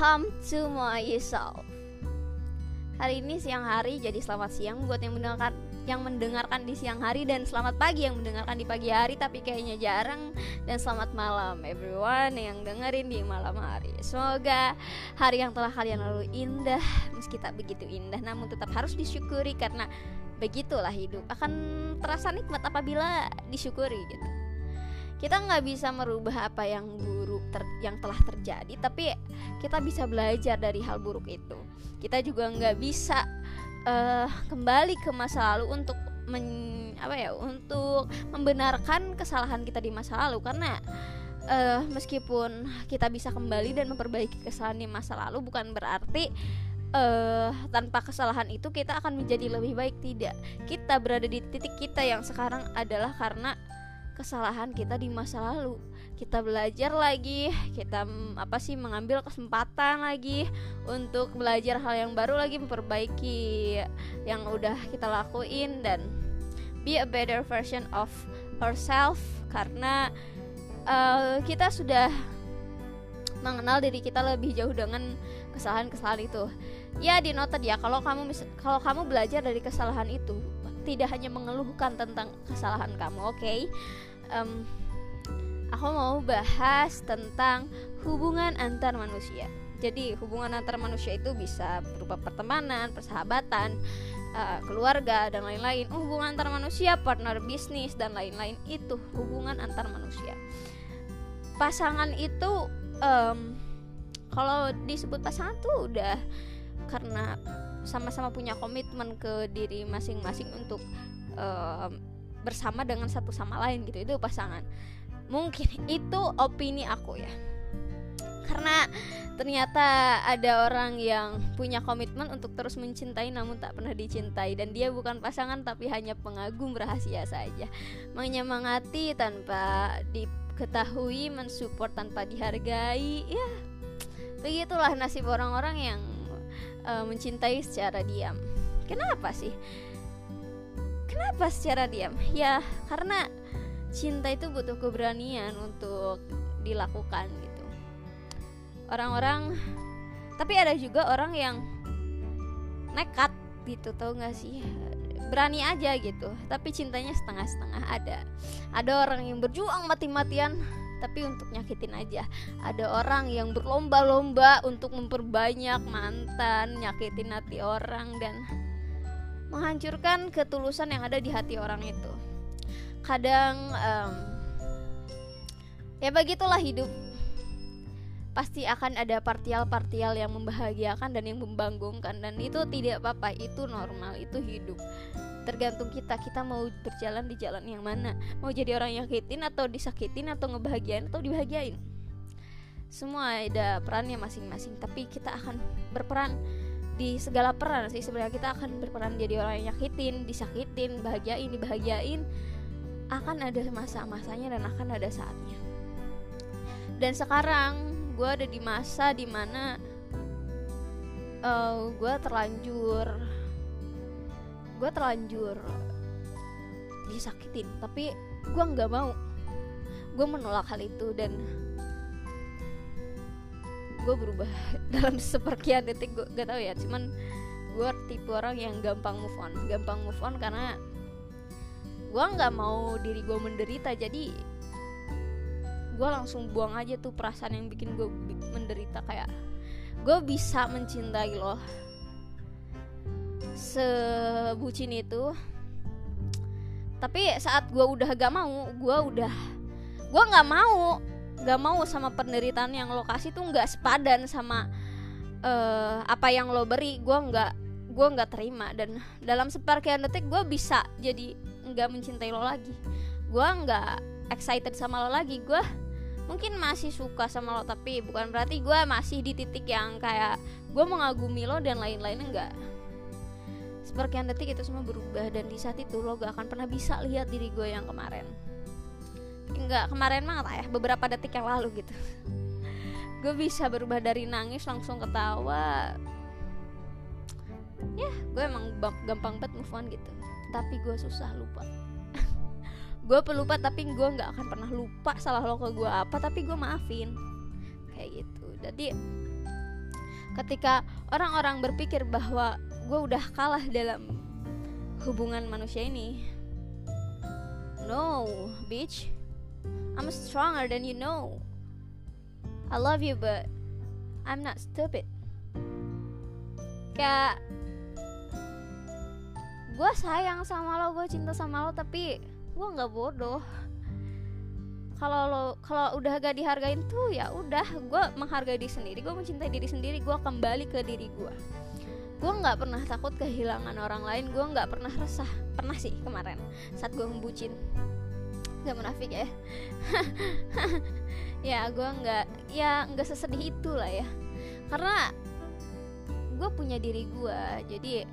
Come to myself Hari ini siang hari jadi selamat siang buat yang mendengarkan yang mendengarkan di siang hari dan selamat pagi yang mendengarkan di pagi hari tapi kayaknya jarang dan selamat malam everyone yang dengerin di malam hari. Semoga hari yang telah kalian lalui indah meski tak begitu indah namun tetap harus disyukuri karena begitulah hidup akan terasa nikmat apabila disyukuri gitu. Kita nggak bisa merubah apa yang buruk ter yang telah terjadi tapi kita bisa belajar dari hal buruk itu. Kita juga nggak bisa uh, kembali ke masa lalu untuk men, apa ya untuk membenarkan kesalahan kita di masa lalu. Karena uh, meskipun kita bisa kembali dan memperbaiki kesalahan di masa lalu bukan berarti uh, tanpa kesalahan itu kita akan menjadi lebih baik. Tidak. Kita berada di titik kita yang sekarang adalah karena kesalahan kita di masa lalu kita belajar lagi kita apa sih mengambil kesempatan lagi untuk belajar hal yang baru lagi memperbaiki yang udah kita lakuin dan be a better version of ourselves karena uh, kita sudah mengenal diri kita lebih jauh dengan kesalahan-kesalahan itu. Ya di nota ya kalau kamu kalau kamu belajar dari kesalahan itu tidak hanya mengeluhkan tentang kesalahan kamu, oke? Okay? Um, aku mau bahas tentang hubungan antar manusia. Jadi hubungan antar manusia itu bisa berupa pertemanan, persahabatan, uh, keluarga dan lain-lain. Hubungan antar manusia, partner bisnis dan lain-lain itu hubungan antar manusia. Pasangan itu um, kalau disebut pasangan tuh udah karena sama-sama punya komitmen ke diri masing-masing untuk um, bersama dengan satu sama lain gitu itu pasangan mungkin itu opini aku ya. Karena ternyata ada orang yang punya komitmen untuk terus mencintai namun tak pernah dicintai. Dan dia bukan pasangan tapi hanya pengagum rahasia saja. Menyemangati tanpa diketahui mensupport tanpa dihargai ya begitulah nasib orang-orang yang uh, mencintai secara diam. Kenapa sih? Kenapa secara diam? Ya karena cinta itu butuh keberanian untuk dilakukan gitu. Orang-orang tapi ada juga orang yang nekat gitu tau gak sih? Berani aja gitu tapi cintanya setengah-setengah ada. Ada orang yang berjuang mati-matian tapi untuk nyakitin aja. Ada orang yang berlomba-lomba untuk memperbanyak mantan nyakitin hati orang dan menghancurkan ketulusan yang ada di hati orang itu kadang um, ya begitulah hidup. Pasti akan ada partial-partial yang membahagiakan dan yang membanggungkan dan itu tidak apa-apa itu normal itu hidup. Tergantung kita kita mau berjalan di jalan yang mana. Mau jadi orang yang nyakitin atau disakitin atau ngebahagiain atau dibahagiain. Semua ada perannya masing-masing tapi kita akan berperan di segala peran sih. Sebenarnya kita akan berperan jadi orang yang nyakitin disakitin bahagiain dibahagiain akan ada masa-masanya dan akan ada saatnya. Dan sekarang gue ada di masa di mana uh, eh, gue terlanjur gue terlanjur disakitin. Tapi gue nggak mau. Gue menolak hal itu dan gue berubah dalam seperkian detik gue gak tau ya. Cuman gue tipe orang yang gampang move on. Gampang move on karena gue nggak mau diri gue menderita jadi gue langsung buang aja tuh perasaan yang bikin gue menderita kayak gue bisa mencintai lo sebucin itu. Tapi saat gue udah gak mau gue udah gue nggak mau gak mau sama penderitaan yang lo kasih tuh nggak sepadan sama uh, apa yang lo beri. Gue nggak gue nggak terima. Dan dalam seperkian detik gue bisa jadi nggak mencintai lo lagi. Gue nggak excited sama lo lagi. Gue mungkin masih suka sama lo tapi bukan berarti gue masih di titik yang kayak gue mengagumi lo dan lain-lain enggak seperkian detik itu semua berubah dan di saat itu lo gak akan pernah bisa lihat diri gue yang kemarin. Enggak kemarin banget ya beberapa detik yang lalu gitu. Gue bisa berubah dari nangis langsung ketawa. Ya gue emang gampang banget move on gitu tapi gue susah lupa. Gue pelupa tapi gue nggak akan pernah lupa salah lo ke gue apa tapi gue maafin. Kayak gitu. Jadi ketika orang-orang berpikir bahwa gue udah kalah dalam hubungan manusia ini no bitch. I'm stronger than you know I love you but I'm not stupid. Kayak gue sayang sama lo gue cinta sama lo tapi gue nggak bodoh. Kalau lo kalau udah gak dihargain tuh ya udah. Gue menghargai diri sendiri gue mencintai diri sendiri gue kembali ke diri gue gue nggak pernah takut kehilangan orang lain gue nggak pernah resah. Pernah sih kemarin saat gue membucin gak munafik ya. Ya gue nggak ya nggak sesedih itu lah ya. Karena gue punya diri gue jadi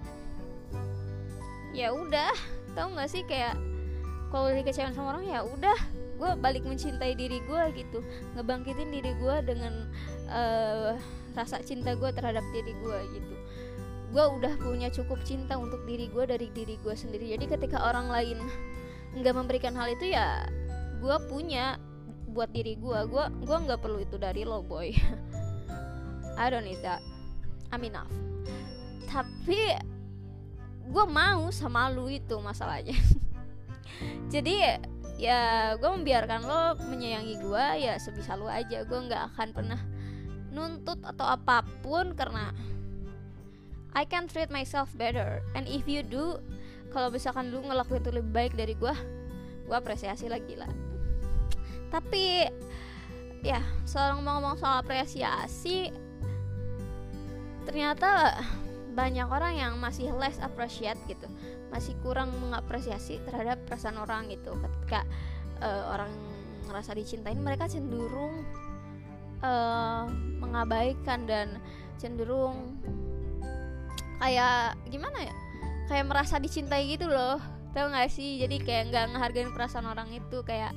ya udah. Tau nggak sih kayak kalau dikecewain sama orang ya udah. Gue balik mencintai diri gue gitu. Ngebangkitin diri gue dengan uh, rasa cinta gue terhadap diri gue gitu. Gue udah punya cukup cinta untuk diri gue dari diri gue sendiri. Jadi ketika orang lain nggak memberikan hal itu ya gue punya buat diri gue gue gue nggak perlu itu dari lo boy. I don't need that. I'm enough. Tapi gue mau sama lu itu masalahnya. Jadi ya gue membiarkan lo menyayangi gue ya sebisa lo aja. Gue nggak akan pernah nuntut atau apa pun karena I can treat myself better. And if you do kalau misalkan lu ngelakuin itu lebih baik dari gue gue apresiasi lagi lah. Tapi ya seorang ngomong-ngomong soal apresiasi ternyata banyak orang yang masih less appreciate gitu. Masih kurang mengapresiasi terhadap perasaan orang gitu. Ketika uh, orang ngerasa dicintain mereka cenderung uh, mengabaikan dan cenderung kayak gimana ya? Kayak merasa dicintai gitu loh. Tau gak sih? Jadi kayak nggak ngehargain perasaan orang itu. Kayak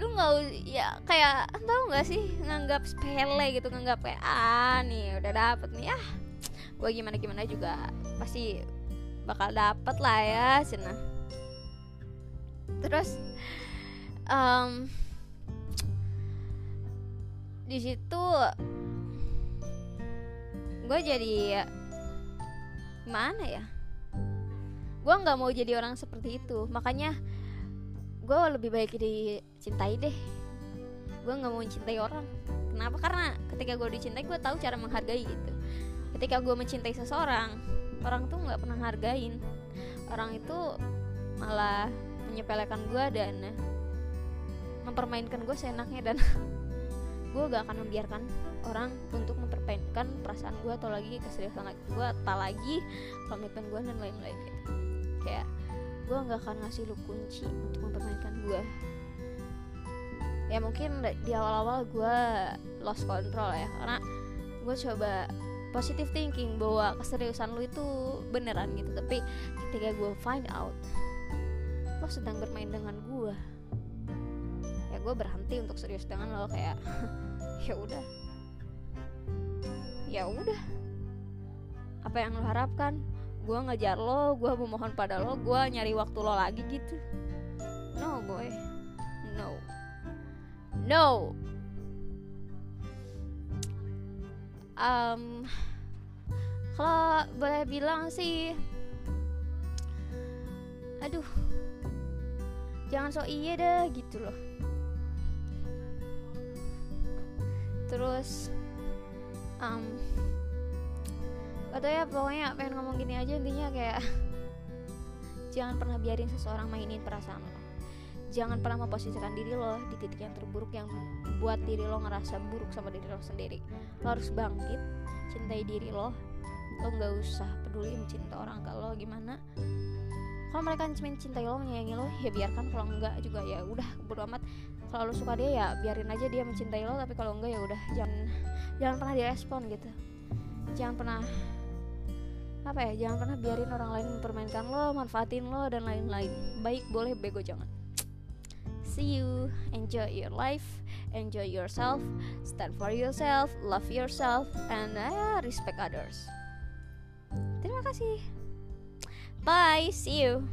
lu nggak ya kayak tau gak sih? Nganggap sepele gitu nganggap kayak ah nih udah dapet nih ah gue gimana gimana juga pasti bakal dapet lah ya cina terus um, di situ gue jadi mana ya? Gue nggak mau jadi orang seperti itu. Makanya gue lebih baik dicintai deh. Gue nggak mau mencintai orang. Kenapa? Karena ketika gue dicintai gue tahu cara menghargai gitu ketika gue mencintai seseorang orang tuh nggak pernah hargain orang itu malah menyepelekan gue dan mempermainkan gue seenaknya dan gue gak akan membiarkan orang untuk mempermainkan perasaan gue atau lagi keseriusan gue tak lagi komitmen gue dan lain-lain. Gitu kayak gue gak akan ngasih lu kunci untuk mempermainkan gue ya mungkin di awal-awal gue lost control ya karena gue coba positive thinking bahwa keseriusan lu itu beneran gitu. Tapi ketika gue find out lo sedang bermain dengan gue ya gue berhenti untuk serius dengan lo kayak ya udah. Ya udah. Apa yang lo harapkan? Gue ngejar lo gue memohon pada lo gue nyari waktu lo lagi gitu. No boy. No. No um, kalau boleh bilang sih aduh jangan so iya deh gitu loh. Terus um, atau ya pokoknya pengen ngomong gini aja intinya kayak jangan pernah biarin seseorang mainin perasaan jangan pernah memposisikan diri lo di titik yang terburuk yang buat diri lo ngerasa buruk sama diri lo sendiri. Lo harus bangkit cintai diri lo. Lo nggak usah peduli mencinta orang kalau gimana? Kalau mereka mencintai lo menyayangi lo ya biarkan. Kalau enggak juga ya udah bodo amat. Kalau lo suka dia ya biarin aja dia mencintai lo. Tapi kalau enggak ya udah jangan jangan pernah direspon gitu. Jangan pernah apa ya jangan pernah biarin orang lain mempermainkan lo manfaatin lo dan lain-lain. Baik boleh bego jangan see you. Enjoy your life. Enjoy yourself. Stand for yourself. Love yourself. And uh, respect others. Terima kasih. Bye, see you.